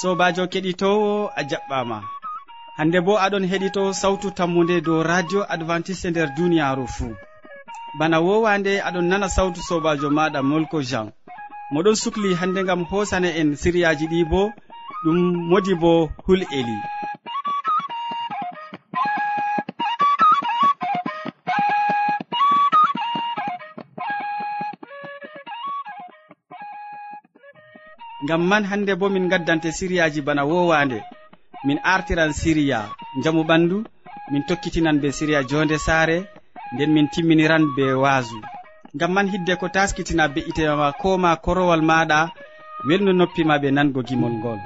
sobajo keɗitowo a jaɓɓama. Hande bo aɗon heɗito sawtu tammude dow radio advantice nder duniyaru fuu bana wowande aɗon nana sawtu sobajo maɗa molko jean. Moɗon sukli hande gam hosana en siriyaji ɗi bo ɗum modi bo hul'eli ngam man hande bo min gaddante siriyaji bana wowande min artiran siriya jamu ɓandu min tokkitinan be siriya jonde saare nden min timminiran be waasu. Ngam man hidde ko taskitina be'itema ko ma korowal maɗa welno noppima ɓe nango gimol ngol.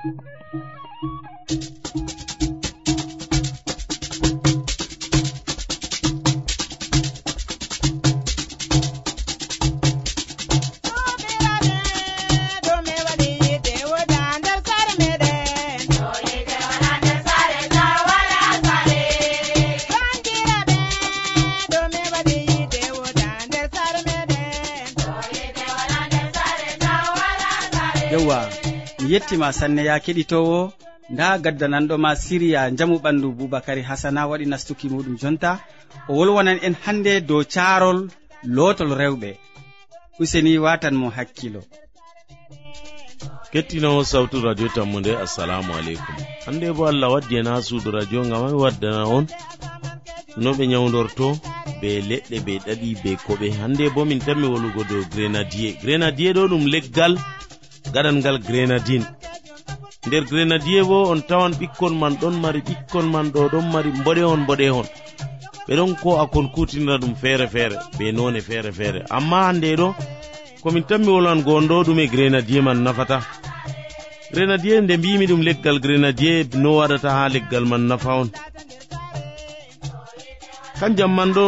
gettima sanne ya keɗitowo. Nda gaddananɗoma siriya jamu ɓandu boubacary hasana waɗi nastuki muɗum jonta. O wolwonan en hande dow carol lotol rewɓe. Useni watan mo hakkilo. Kettinowo sawtu radio tammude assalamu aleykum. Hande bo allah waddi en ha suudu radio gam ami waddana on. No ɓe nyawdorto be leɗɗe be ɗaɗi be koɓe. Hande bo min tanmi wolugo dow grenadier. Grenadier ɗo ɗum leggal gaɗan ngal grenadine. Nder grenadier bo on tawan ɓikkon man ɗon mari ɓikkon man ɗo ɗon mari mboɗehon mboɗehon. Ɓeɗon ko akon kutinira ɗum feere feere be none feere feere amma hande ɗo komin tanmi wolwan gonɗo ɗum e grenadier man nafata. Grenadier nde mbimi ɗum leggal grenadier no waɗata ha leggal man nafa on. Kanjam man ɗo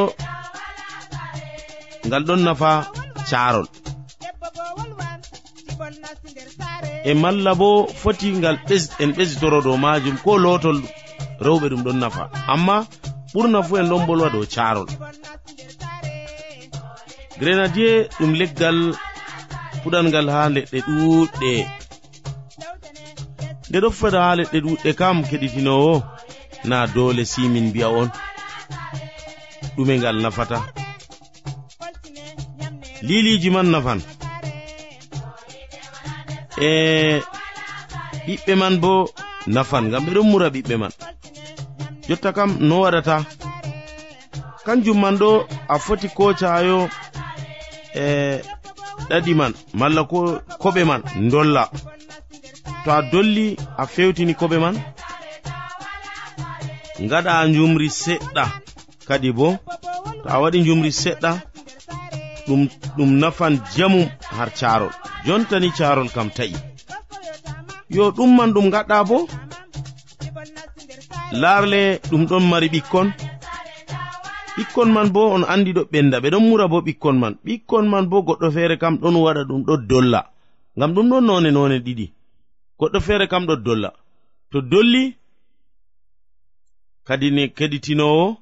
ngal ɗon nafa carol e malla bo foti ngal en ɓesitoro dow majum ko lotol rewɓe ɗum ɗon nafa. Amma ɓurna fu en ɗon bolwa dow carol grenadier ɗum leggal fuɗangal ha leɗɗe ɗuɗɗe nde ɗo fada ha leɗɗe ɗuɗɗe kam keɗitinowo na dole simin mbiya on. Ɗume ngal nafata. Liliji man nafan. e ɓiɓɓe man bo nafan ngam ɓeɗon mura ɓiɓɓe man. Jotta kam no waɗata. Kanjum man ɗo a foti kocayo e ɗaɗi man malla ko koɓe man dolla to a dolli a fewtini koɓe man gaɗa njumri seɗɗa kadi bo to a waɗi njumri seɗɗa ɗum nafan jamum har carol jontani carol kam ta'i. Yo ɗumman ɗum gaɗɗa bo larle ɗum ɗon mari ɓikkon. Ɓikkon man bo on andi ɗo ɓenda ɓe ɗon mura bo ɓikkon man. Ɓikkon man bo goɗɗo feere kam ɗon waɗa ɗum ɗo dolla. Ngam ɗum ɗon none none ɗiɗi. Goɗɗo feere kam ɗo dolla. To dolli kadi ne keɗitinowo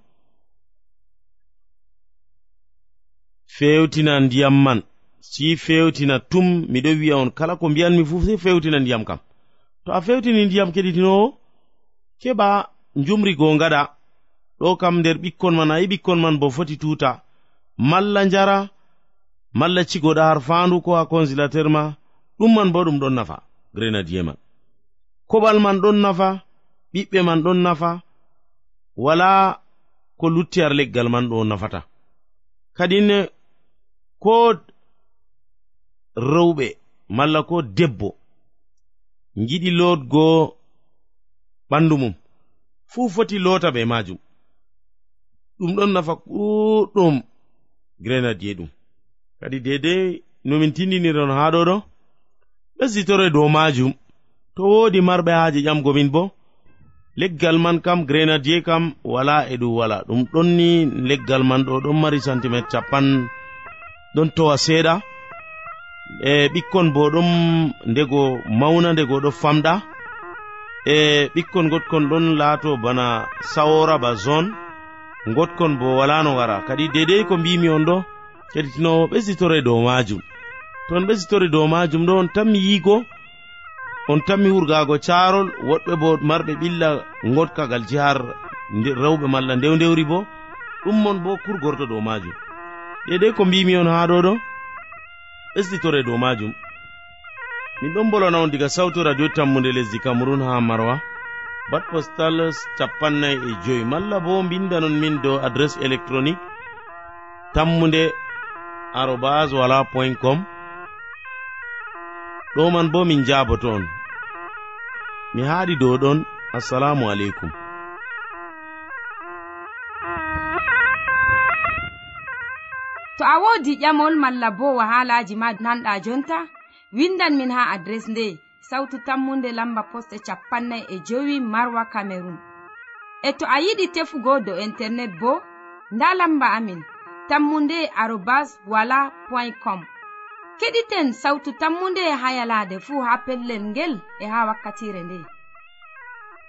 fewtina ndiyam man. si fewtina tum miɗo wi'a on kala ko mbiyanmi fuu sei fewtina ndiyam kam. To a fewtini ndiyam keɗitinowo keɓa njumri go ngaɗa. Ɗo kam nder ɓikkon man ayi ɓikkon man bo foti tuta malla njara malla cigoɗa har fandu ko ha consilateur ma ɗum man bo ɗum ɗon nafa grenadier man. Koɓal man ɗon nafa ɓiɓɓe man ɗon nafa wala ko lutti har leggal man ɗo nafata. Kadin ko rewɓe malla ko debbo giɗi lotgo ɓandu mum. Fuu foti lota be majum ɗum ɗon nafa ɗuɗɗum grenadier ɗum. Kadi dedei nomin tindiniron ha ɗo ɗo ɓesditore dow majum to wodi marɓe haaji ƴamgomin bo leggal man kam grenadier kam wala e ɗum wala ɗum ɗonni leggal man ɗo ɗon mari centimétre capan ɗon towa seeɗa. e ɓikkon bo ɗon ndego mawna ndego ɗo famɗa. E ɓikkon gotkon ɗon laato bana sawora ba zone. Gotkon bo wala no wara. Kadi dedei ko mbimi on ɗo keɗitinowo ɓesitore dow majum. To on ɓesitore dow majum ɗo on tanmi yiigo on tanmi hurgago carol woɗɓe bo marɓe ɓilla gotkagal jihar rewɓe malla ndew ndewri bo. Ɗum mon bo kurgorto dow majum. Dedei ko mbimi on ha ɗo ɗo. ɓesditore dow majum min ɗon bolwana on diga sawtu radio tammude lesdi cameron ha marwa. Bat postal capannay e joyi. Malla bo mbindanon min dow adresse électronique tammude arobas wala point com. Ɗo man bo min jaboto on. Mi haaɗi dow ɗon. Assalamu aleykum. to a wodi ƴamol malla bo wahalaji ma nanɗa jonta windan min ha adres nde sautu tammunde lamba poste capannay e jowi marwa camerun e to a yiɗi tefugo do internet bo nda lamba amin tammunde arobas wala point com. Keɗiten sautu tammunde ha yalade fuu ha pellel ngel e ha wakkatire nde.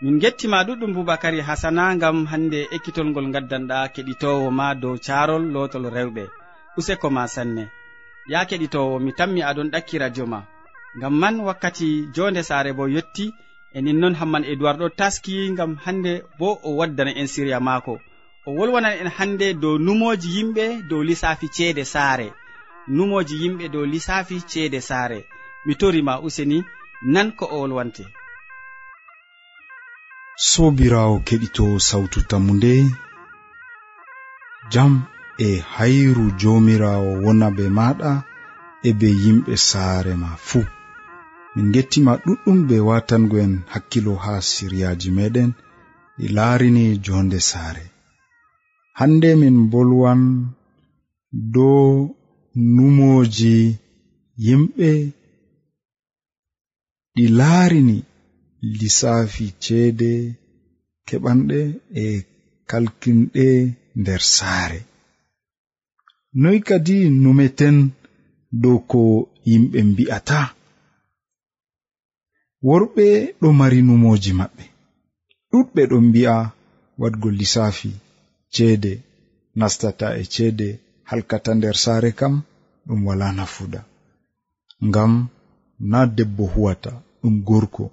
Min gettima ɗuɗɗum boubacary hasana gam hande ekkitol ngol gaddanɗa keɗitowo ma dow carol lotol rewɓe. useko ma sanne. Ya keɗitowo mi tammi aɗon ɗakki radio ma. Ngam man wakkati jonde saare bo yetti e nin noon hamman edoird ɗo taski ngam hande bo o waddana en siriya maako. O wolwanan en hande dow numoji yimɓe dow lissafi ceede saare. Numoji yimɓe dow lissafi ceede saare. Mi torima useni nan ko o wolwante. Sobirawo keɗitowo sawtu tammu nde jam e hayru jomirawo wona be maɗa e be yimɓe saare ma fuu min gettima ɗuɗɗum be watango en hakkilo ha siryaji meɗen ɗi laarini jonde saare. Hande min bolwan dow numoji yimɓe ɗi laarini lissafi ceede keɓanɗe e kalkinɗe nder saare. noy kadi numeten dow ko yimɓe mbi'ata? Worɓe ɗo mari numoji maɓɓe. Ɗuɗɓe ɗon mbi'a wadgo lissafi ceede nastata e ceede halkata nder saare kam ɗum wala nafuda ngam na debbo huwata ɗum gorko.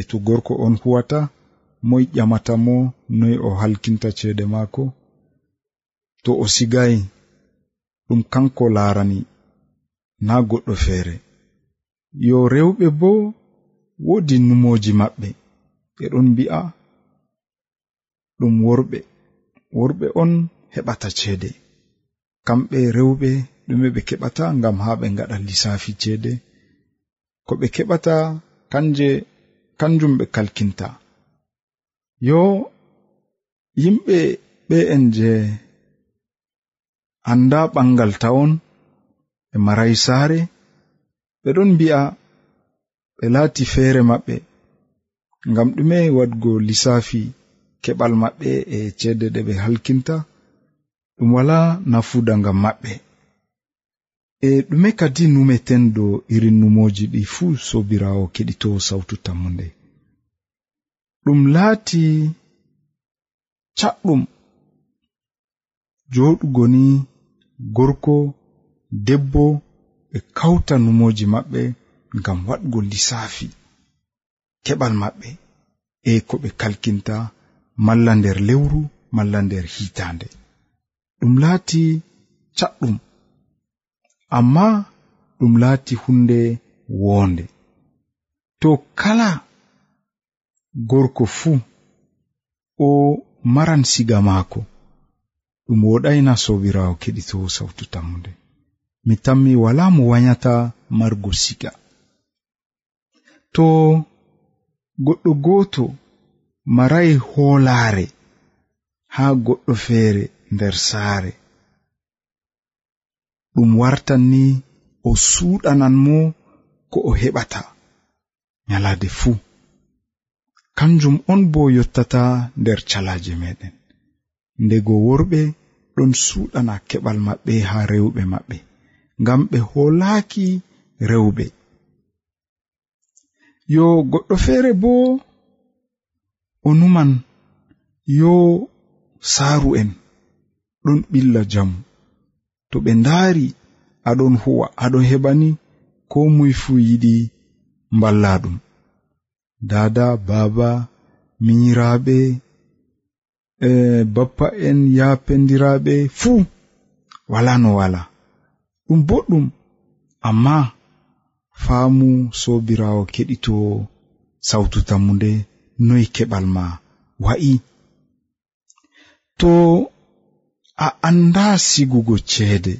E to gorko on huwata moy ƴamata mo noy o halkinta ceede maako to o sigayi ɗum kanko laarani na goɗɗo feere. Yo rewɓe bo woodi numoji maɓɓe ɓe ɗon mbi'a ɗum worɓe. Worɓe on heɓata ceede. Kamɓe rewɓe ɗume ɓe keɓata ngam haa ɓe ngaɗa lissafi ceede. Ko ɓe keɓata kanje kanjum ɓe kalkinta. Yo yimɓe ɓe en je anda ɓangal tawon ɓe maray saare ɓe ɗon mbi'a ɓe laati feere maɓɓe ngam ɗume wadgo lissafi keɓal maɓɓe e ceede ɗe ɓe halkinta ɗum wala nafuda ngam maɓɓe. E ɗume kadi numeten dow irin numoji ɗi fuu sobirawo keɗitowo sawtu tammu nde ɗum laati caɗɗum joɗugo ni gorko debbo ɓe kawta numoji maɓɓe ngam waɗgo lisaafi keɓal maɓɓe e ko ɓe kalkinta malla nder lewru malla nder hitande ɗum laati caɗɗum amma ɗum laati hunde woonde. To kala gorko fuu o maran siga maako ɗum woɗayna sobirawo keɗitowo sawtu tammude. Mi tammi wala mo wayata margo siga. To goɗɗo goto marayi hoolaare haa goɗɗo feere nder saare. Ɗum wartan ni o suuɗanan mo ko o heɓata. Nyalaade fuu. Kanjum on bo yottata nder calaaje meɗen. ndego worɓe ɗon suɗana keɓal maɓɓe haa rewɓe maɓɓe ngam ɓe hoolaaki rewɓe. Yo goɗɗo feere bo o numan yo saaru en ɗon ɓilla jamu to ɓe ndaari aɗon huwa aɗon heɓani ko muy fuu yiɗi mballa ɗum. Dada baba minyiraaɓe E, bappa en yapendiraɓe fuu wala no wala. Ɗum boɗɗum amma faamu sobirawo keɗitowo sawtu tammude noyi keɓal ma wa'i. To a anda sigugo ceede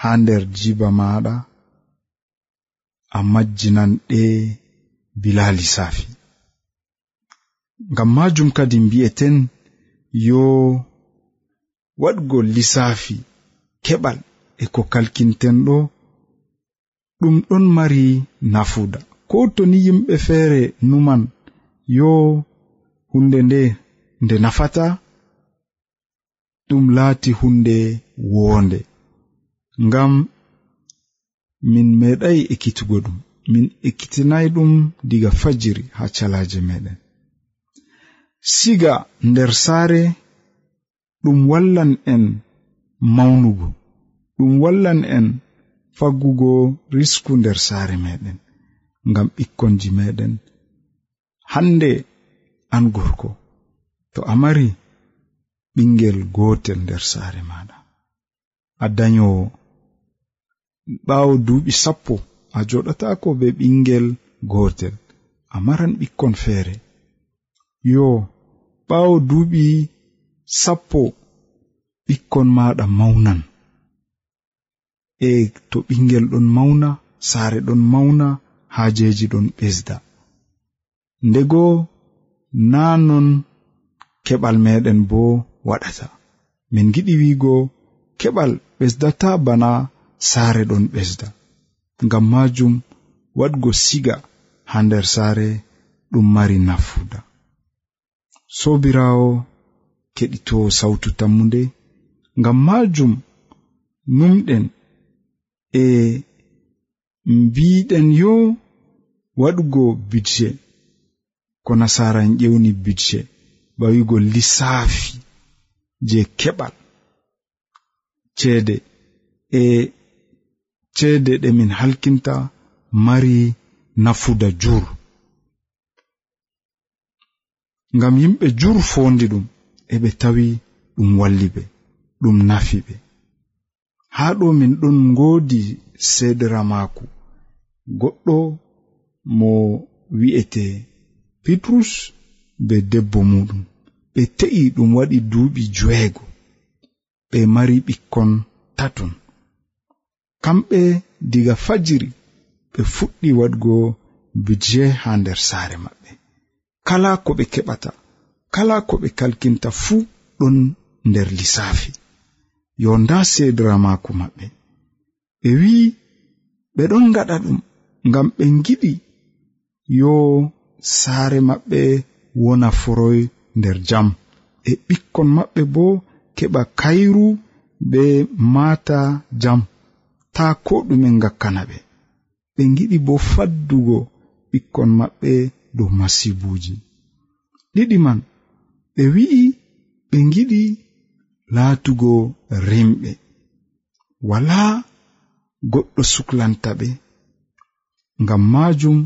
ha nder jiba maɗa a majjinan ɗe bila lissafi ngam majum kadi mbi'eten yo waɗgo lissafi keɓal e ko kalkinten ɗo ɗum ɗon mari nafuda ko to ni yimɓe feere numan yo hunde nde nde nafata ɗum laati hunde woonde. Ngam min meeɗay ekkitugo ɗum min ekkitinayi ɗum diga fajiri ha calaaje meɗen. siga nder saare ɗum wallan en mawnugo ɗum wallan en faggugo risku nder saare meɗen ngam ɓikkonji meɗen. Hande an gorko to a mari ɓingel gotel nder saare maɗa a dayowo ɓawo duuɓi sappo a joɗatako be ɓingel gotel a maran ɓikkon feere. Yo ɓawo duuɓi sappo ɓikkon maɗa mawnan. E to ɓingel ɗon mawna saare ɗon mawna haajeji ɗon ɓesda. Ndego naa non keɓal meɗen bo waɗata. Min giɗi wiigo keɓal ɓesdata bana saare ɗon ɓesda. Ngam majum waɗgo siga ha nder saare ɗum mari nafuda sobirawo keɗito sawtu tammude ngam majum numɗen e mbiɗen yo waɗugo bidje ko nasaran ƴewni bidje bawigo lissafi je keɓal ceede. E ceede ɗe min halkinta mari nafuda jur ngam yimɓe jur fondi ɗum eɓe tawi ɗum walli ɓe ɗum nafi ɓe haa ɗo min ɗon ngoodi seedera maako. Goɗɗo mo wi'ete petrus be debbo muɗum. Ɓe te'i ɗum waɗi duuɓi joweego. Ɓe mari ɓikkon taton. Kamɓe diga fajiri ɓe fuɗɗi waɗgo bije haa nder saare maɓɓe. kala ko ɓe keɓata kala ko ɓe kalkinta fuu ɗon nder lissafi yo nda sedira maako maɓɓe ɓe wi'i ɓe ɗon ngaɗa ɗum ngam ɓe giɗi yo saare maɓɓe wona foroy nder jam. E ɓikkon maɓɓe bo keɓa kayru be maata jam. Ta ko ɗume ngakkana ɓe. Ɓe giɗi bo faddugo ɓikkon maɓɓe dow masibuji ɗiɗi man ɓe wi'i ɓe giɗi laatugo rimɓe wala goɗɗo suklanta ɓe. Ngam majum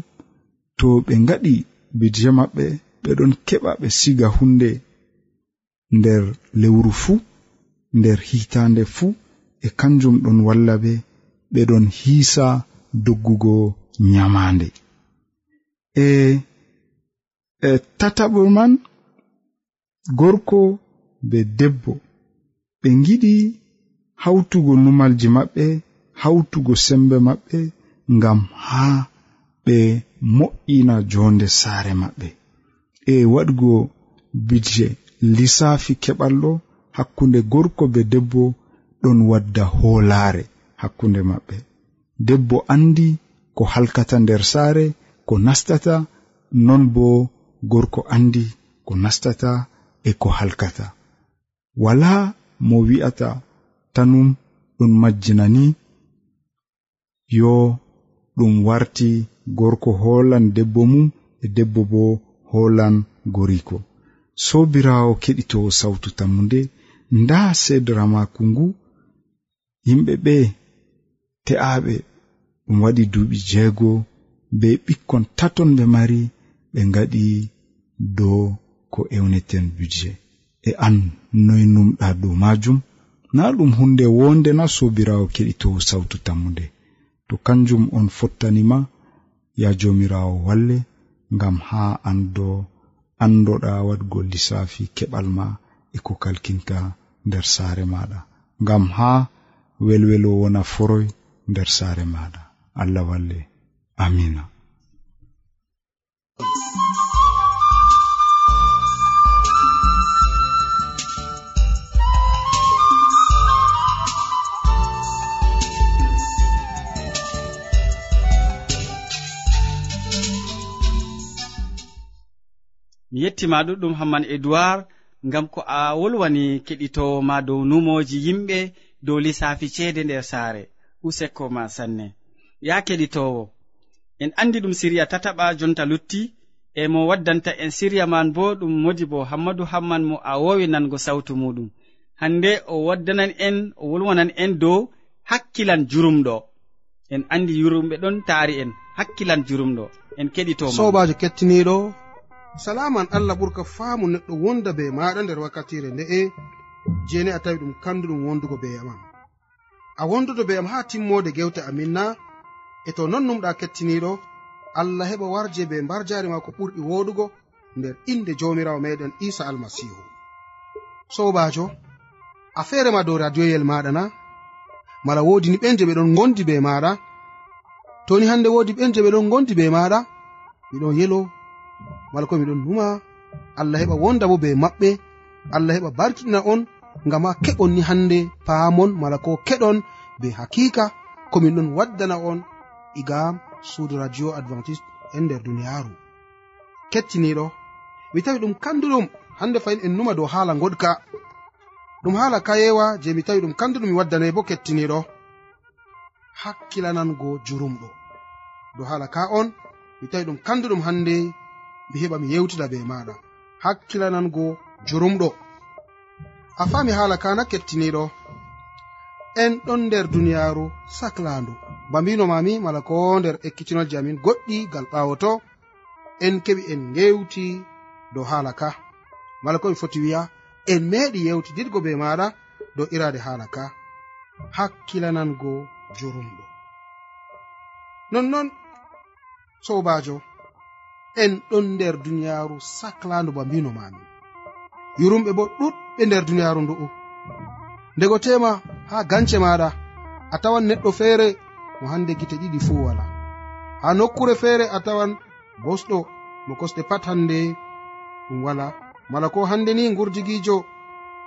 to ɓe ngaɗi bidje maɓɓe ɓeɗon keɓa ɓe siga hunde nder lewru fuu nder hitande fuu e kanjum ɗon walla ɓe ɓeɗon hiisa doggugo nyamande e e tataɓol man gorko be debbo. Ɓe giɗi hawtugo numalji maɓɓe hawtugo sembe maɓɓe ngam haa ɓe mo'ina jonde saare maɓɓe. E waɗugo bidje lissafi keɓalɗo hakkunde gorko be debbo ɗon wadda hoolaare hakkunde maɓɓe. Debbo andi ko halkata nder saare ko nastata non bo gorko andi ko nastata e ko halkata. Wala mo wi'ata tanum ɗum majjinani yo ɗum warti gorko hoolan debbo mum e debbo bo hoolan goriko. Sobirawo keɗitowo sawtu tammu nde nda sedora maku ngu yimɓe ɓe te'aɓe ɗum waɗi duuɓi jeego be ɓikkon taton ɓe mari ɓe ngaɗi dow ko ewneten budget. E an noy numɗa dow majum na ɗum hunde wonde na sobirawo keɗitowo sawtu tammude. To kanjum on fottanima ya jomirawo walle ngam ha ando andoɗa waɗgo lissafi keɓal ma e ko kalkinta nder saare maɗa. Ngam ha welwelo wona foroy nder saare maɗa. Allah walle. Amina. mi yettima ɗuɗɗum hamman edoird ngam ko a wolwani keɗitowo ma dow numoji yimɓe dow lissafi ceede nder saare. Useko ma sanne. Ya keɗitowo en andi ɗum siriya tataɓa jonta lutti e mo waddanta en siriya man bo ɗum modi bo hammadou hamman mo a wowi nango sawtu muɗum. Hande o waddanan en o wolwanan en dow hakkilan jurumɗo. En andi yurumɓe ɗon taari en hakkilan jurumɗo. En keɗitoma sobajo kettiniɗo salaman allah ɓurka faamu neɗɗo wonda be maɗa nder wakkatire nde'e jeni a tawi ɗum kanduɗum wondugo be am a wondudo be am ha timmode gewte amin na e to non numɗa kettiniɗo allah heɓa warje be mbar jari ma ko ɓurɗi woɗugo nder inde jomirawo meɗen isa almasihu sobajo a feere ma dow radioyel maɗa na mala wodi ni ɓen je ɗon gondi be maɗa toni hande wodi ɓen je ɗon gondi be maɗa miɗon yelo wala ko miɗon numa allah heɓa wonda bo be maɓɓe allah heɓa barkiɗina on ngam ha keɓon ni hande paamon mala ko keɗon be hakika komin ɗon waddana on igam suudu radio advantice e nder duniyaaru. Kettiniɗo mi tawi ɗum kanduɗum hande fayin en numa dow haala goɗka ɗum haala kayewa je mi tawi ɗum kanduɗum mi waddanai bo kettiniɗo. Hakkilanango jurumɗo dow haala ka on mi tawi ɗum kanduɗum hande mi heɓa mi yewtida be maɗa. Hakkilanango jurumɗo. A fami haala kana kettiniɗo. En ɗon nder duniyaaru saklaandu. Ba mbinomami mala ko nder ekkitinolji amin goɗɗi gal ɓaawo to en keɓi en ngewti dow haala ka. Mala ko mi foti wiya en meeɗi yewtidirgo be maɗa dow iraade haala ka. Hakkilanango jurumɗo. Nonnon sobajo en ɗon nder duniyaaru saklando ba mbino mami yurumɓe bo ɗuɗɓe nder duniyaaru ndu'u. Ndego tema ha gance maɗa a tawan neɗɗo feere mo hande gite ɗiɗi fuu wala. Ha nokkure feere a tawan bosɗo mo kosɗe pat hande ɗum wala. Mala ko hande ni gurdigijo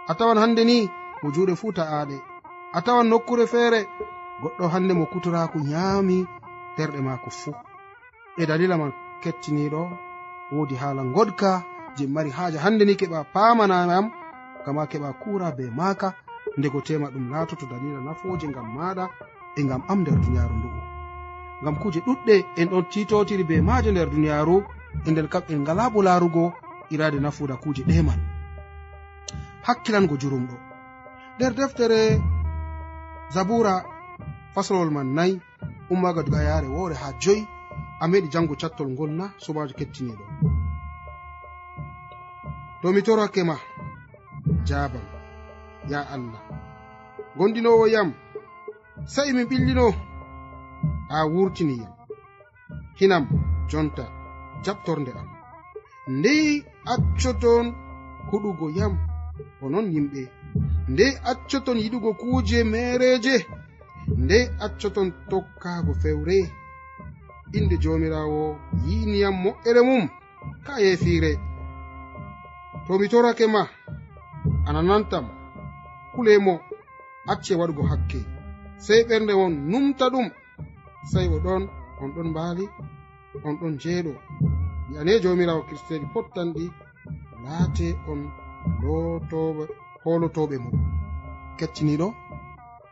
a tawan hande ni mo juuɗe fuu ta'aɗe a tawan nokkure feere goɗɗo hande mo kutorako nyaami terɗe maako fuu. E dalila man kettiniɗo wodi haala goɗka je mari haaja hande ni keɓa pamanayam gama keɓa kura be maka ndego tema ɗum latoto dalila nafoje ngam maɗa e ngam am nder duniyaru ndu'u. Ngam kuje ɗuɗɗe en ɗon titotiri be maje nder duniyaru e nder kam en ngala bo larugo irade nafuda kuje ɗeman hakkilango jurumɗo. Nder deftere zabura faslowol man nayi ummaga duga yare wore ha joyi a meɗi jango cattol ngol na sobajo kettiniɗo to mi torake ma jabam ya allah. Gondinowo yam sa'i mi ɓillino a wurtiniyam hinam jonta jaɓtorde am. Ndey accoton huɗugo yam ko non yimɓe. Ndey accoton yiɗugo kuuje mereje ndey accoton tokkago fewre. inde jomirawo yiiniyam moƴƴere mum ka yesire to mi torake ma ananantam kulemo acce waɗugo hakke. Sey ɓernde won numta ɗum sey o ɗon on ɗon mbaali on ɗon jeeɗo. Wi'ane jomirawo kristejo pottanɗi laate on lotoɓe holotoɓe mum. Kecciniɗo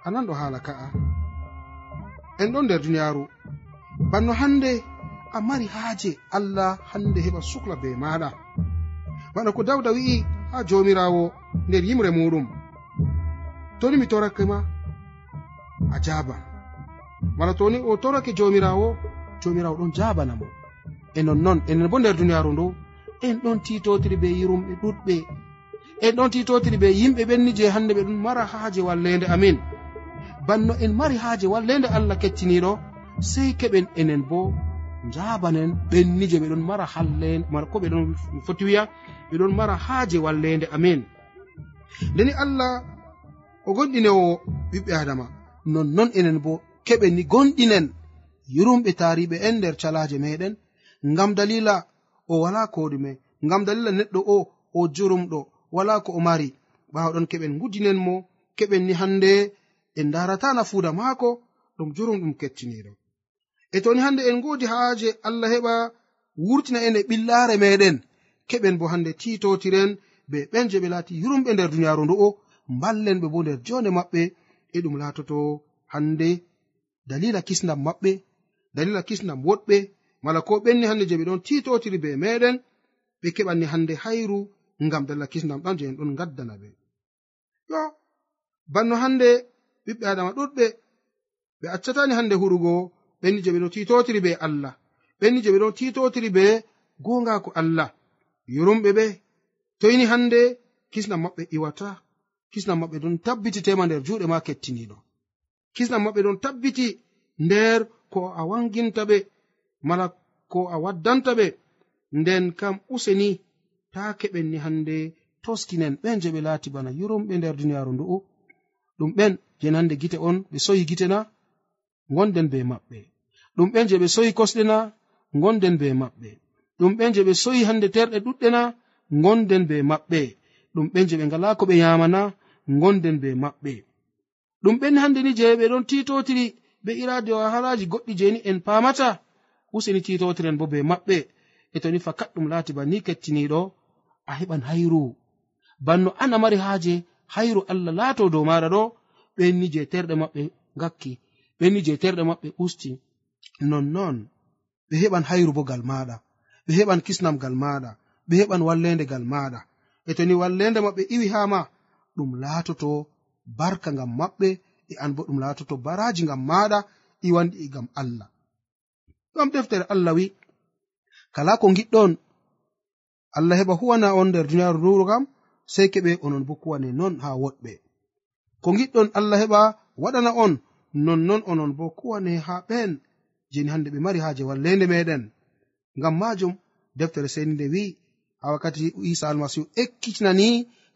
anan ɗo haala ka'a. En ɗon nder duniyaaru. banno hande a mari haaje allah hande heɓa sukla be maɗa bana ko dawda wi'i ha jomirawo nder yimre muɗum toni mi torake ma a jaban mala toni o torake jomirawo jomirawo ɗon jabana mo. E nonnon enen bo nder duniyaru ndu en ɗon titotiri be yirumɓe ɗuɗɓe. En ɗon titotiri be yimɓe ɓenni je hande ɓe ɗum mara haaje wallede amin. Banno en mari haaje wallede allah kettiniɗo sey keɓen enen bo jabanen ɓenni je ɓeɗon mara halle ko ɓeɗon foti wiya ɓeɗon mara haaje wallende amin ndeni allah o gonɗinewo ɓiɓɓe adama nonnon enen bo keɓen ni gonɗinen yurumɓe tariɓe en nder calaje meɗen ngam dalila o wala koɗume ngam dalila neɗɗo o o jurumɗo wala ko o mari. Ɓawɗon keɓen gudinen mo keɓen ni hande en darata nafuuda maako ɗum jurum ɗum kettiniɗo. e toni hande en godi haaje allah heɓa wurtina en e ɓillare meɗen keɓen bo hande titotiren be ɓen je ɓe laati yurumɓe nder duniyaru ndu'o mballen ɓe bo nder jonde maɓɓe. E ɗum laatoto hande dalila kisnam maɓɓe dalila kisnam woɗɓe. Mala ko ɓenni hande je ɓe ɗon titotiri be meɗen ɓe keɓanni hande hayru ngam dalila kisnam ɗan je en ɗon gaddana ɓe. Yo banno hande ɓiɓɓe adama ɗuɗɓe ɓe accatani hande hurugo ɓenni je ɓe ɗo titotiri be allah. Ɓenni je ɓe ɗo titotiri be gongako allah. Yurumɓe ɓe toyni hande kisnam maɓɓe iwata kisnam maɓɓe ɗon tabbiti tema nder juuɗe ma kettiniɗo. Kisnam maɓɓe ɗon tabbiti nder ko a wanginta ɓe mala ko a waddanta ɓe. Nden kam useni ta keɓen ni hande toskinen ɓen je ɓe laati bana yurumɓe nder duniyaru ndu'u. Ɗum ɓen je nande gite on ɓe soyi gite na gonden be maɓɓe ɗum ɓen je ɓe soyi kosɗe na gonden be maɓɓe ɗum ɓen je ɓe soyi hande terɗe ɗuɗɗe na gonden be maɓɓe ɗum ɓen je ɓe ngala ko ɓe yamana gonden be maɓɓe ɗum ɓen hande ni je ɓe ɗon titotiri be irade wahalaji goɗɗi jeni en pamata useni titotiren bo be maɓɓe e toni fakat ɗum laati ba ni kettiniɗo a heɓan hayru. Banno an a mari haaje hayru allah laato dow maɗa ɗo ɓenni je terɗe maɓɓe gakki. ɓenni je terɗe maɓɓe usti nonnon ɓe heɓan hayru bogal maɗa ɓe heɓan kisnamgal maɗa ɓe heɓan wallendegal maɗa e to ni wallende maɓɓe iwi ha ma ɗum laatoto barka ngam maɓɓe e an bo ɗum laatoto baraji ngam maɗa iwanɗi e ngam allah. Ɗon deftere allah wi kala ko giɗɗon allah heɓa huwana on nder duniyaaru nduru kam sey keɓe onon bo kuwane non ha woɗɓe. Ko giɗɗon allah heɓa waɗana on nonnon onon bo kuwane ha ɓen jeni hande ɓe mari haje wallende meɗen. Ngam majum deftere seni nde wi'i ha wakkati isa almasihu ekkitinani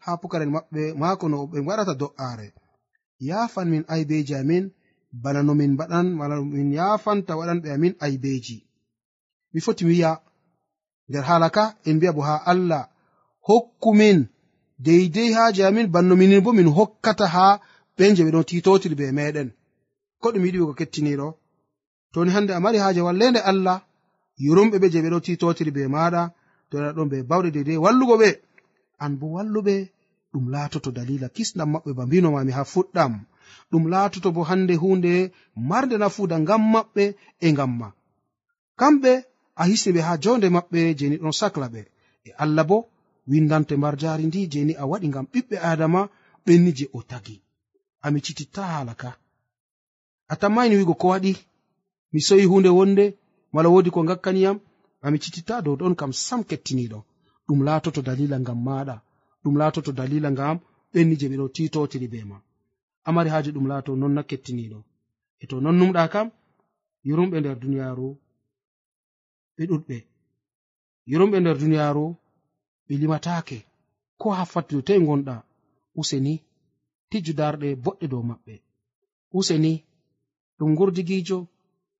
ha pukaren maɓɓe mako no ɓe waɗata do'are yafan min aybeji amin bana no min mbaɗan mala min yafanta waɗanɓe amin aybeji. Mi foti mi wi'a nder haala ka en mbi'a bo ha allah hokkumin deydey haaje amin banno minin bo min hokkata ha ɓen je ɓe ɗon titotiri be meɗen. ko ɗum yiɗi ko kettiniɗo. Toni hande a mari haaje wallende allah yurumɓe ɓe je ɓeɗo titotiri be maɗa to ɗa ɗon be bawɗe dedei wallugo ɓe. An bo walluɓe ɗum laatoto dalila kisnam maɓɓe ba mbinomami ha fuɗɗam. Ɗum laatoto bo hande hunde marde nafuuda ngam maɓɓe e ngam ma. Kamɓe a hisni ɓe ha jonde maɓɓe jeni ɗon sacla ɓe. E allah bo windante mbar mbarjaari ndi jeni a waɗi ngam ɓiɓɓe adama ɓenni je o tagi. Ami cititta haala ka. a tammani wigo ko waɗi mi soyi hunde wonde mala wodi ko gakkaniyam ami cititta dow ɗon kam sam kettiniɗo ɗum laatoto dalila ngam maɗa ɗum laatoto dalila ngam ɓenni je ɓeɗo titotiri be ma. Amari haji ɗum laato non na kettiniɗo e to non numɗa kam yurumɓe nder duniyaru ɓe ɗuɗɓe. Yurumɓe nder duniyaru ɓe limatake ko ha fattude toye gonɗa useni tijju darɗe boɗɗe dow maɓɓe. Useni ɗum gurdigijo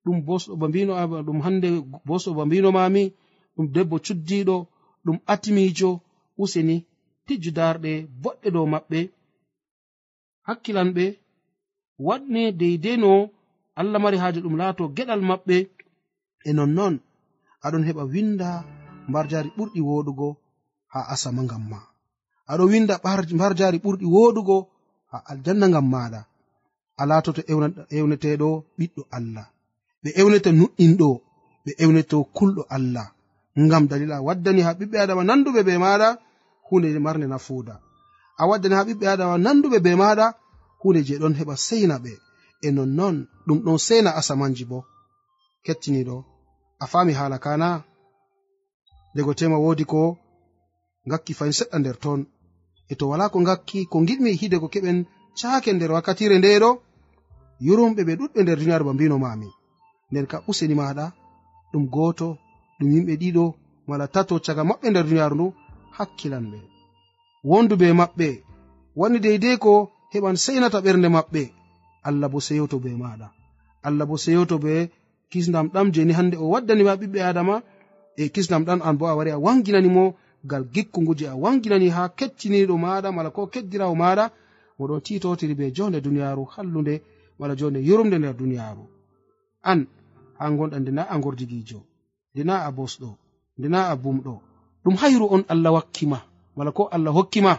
ɗum bosɗo ba mbino ɗum hande bosɗo ba mbino mami ɗum debbo cuddiɗo ɗum atimijo useni tijju darɗe boɗɗe dow maɓɓe hakkilanɓe waɗne deydey no allah mari haaji ɗum laato geɗal maɓɓe e nonnon aɗon heɓa winda mbarjari ɓurɗi woɗugo ha asama ngam ma aɗo winda mbarjari ɓurɗi woɗugo ha aljanna ngam maɗa a latoto ewneteɗo ɓiɗɗo allah. Ɓe ewneto nuɗɗinɗo ɓe ewneto kulɗo allah. Ngam dalila waddani ha ɓiɓɓe adama nanduɓe be maɗa hunde marde nafuuda. A waddani ha ɓiɓɓe adama nanduɓe be maɗa hunde je ɗon heɓa seina ɓe. E nonnon ɗum ɗon seina asamanji bo. Kettiniɗo a fami hala kana dego tema wodi ko ngakki fayin seɗɗa nder ton e to wala ko ngakki ko giɗmi hidego keɓen cake nder wakkatire ndeɗo yurumɓe ɓe ɗuɗɓe nder duniyaaru ba mbino mami nden ka useni maɗa ɗum goto ɗum yimɓe ɗiɗo mala tato caga maɓɓe nder duniyaaru ndu hakkilan ɓe. Wondu be maɓɓe wani deydey ko heɓan seinata ɓernde maɓɓe allah bo seyoto be maɗa. Allah bo seyoto be kisdam ɗam jeni hande o waddanima ɓiɓɓe adama e kisdam ɗan an bo a wari a wanginanimo ngal gikkungu je a wanginani ha kettiniɗo maɗa mala ko keddirawo maɗa oɗo titotiri be jonde duniyaru hallude wala jonde yurumde nder duniyaru. An ha gonɗa ndena a gordigijo ndena a bosɗo ndena a bumɗo. Ɗum hayru on allah wakkima wala ko allah hokkima.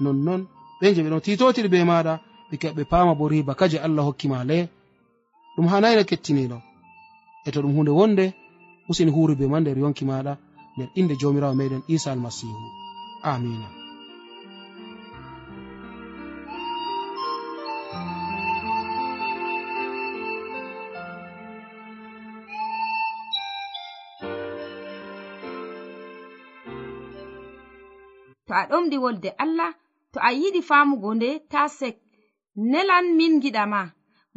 Nonnon ɓe je ɓe no titotiri be maɗa ɓe ɓe pama bo riba kaje allah hokkima le. Ɗum hanayna kettiniɗo. E to ɗum hunde wonde useni huri be ma nder yonki maɗa nder inde jomirawo meɗen isa almasihu. Amina. to a ɗomɗi wolde allah to a yiɗi famugo nde ta sek nelan min giɗama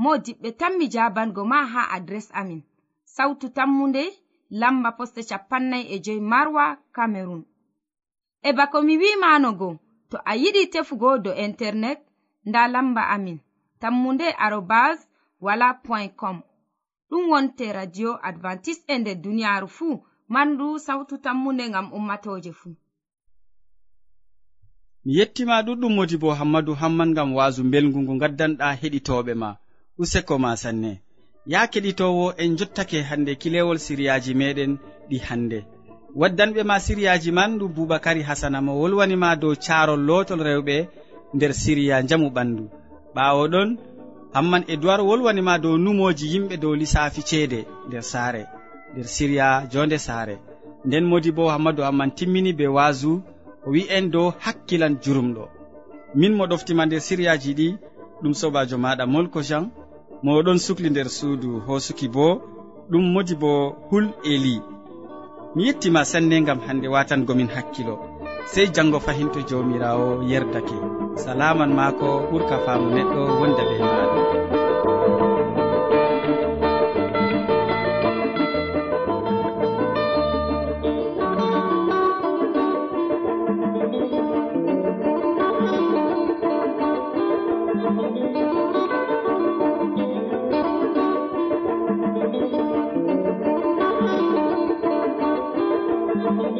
mo diɓɓe tan mi jabango ma ha adres amin. Sautu tammunde lamba poste capannay e joyi marwa camerun e bako mi wimanogo to a yiɗi tefugo do internet nda lamba amin. Tammunde arobas wala point com. Ɗum wonte radio advantice e nder duniyaru fuu mandu sautu tammunde ngam ummatoje fuu. mi yettima ɗuɗɗum modi bo hammadu hamman gam wasu belgu ngu gaddanɗa heɗitoɓe ma. Useko ma sanne. Ya keɗitowo en jottake hande kilewol siriyaji meɗen ɗi hande waddanɓe ma siriyaji man ɗum boubacary hasana mo wolwanima dow carol lotol rewɓe nder siriya jamu ɓandu ɓawo ɗon hamman e duwar wolwanima dow numoji yimɓe dow lissafi ceede nder saare nder siriya jonde saare. Nden modi bo hammadou hamman timmini be wasu o wi'en dow hakkilan jurumɗo min mo ɗoftima nder siriyaji ɗi ɗum sobajo maɗa molko jean mo ɗon sukli nder suudu hosuki bo ɗum modi bo hul eli. Mi yettima sanne gam hande watangomin hakkilo. Sey jango fahinto jawmirawo yerdake. Salaman maako ɓurka faamu neɗɗo wonda be maɗa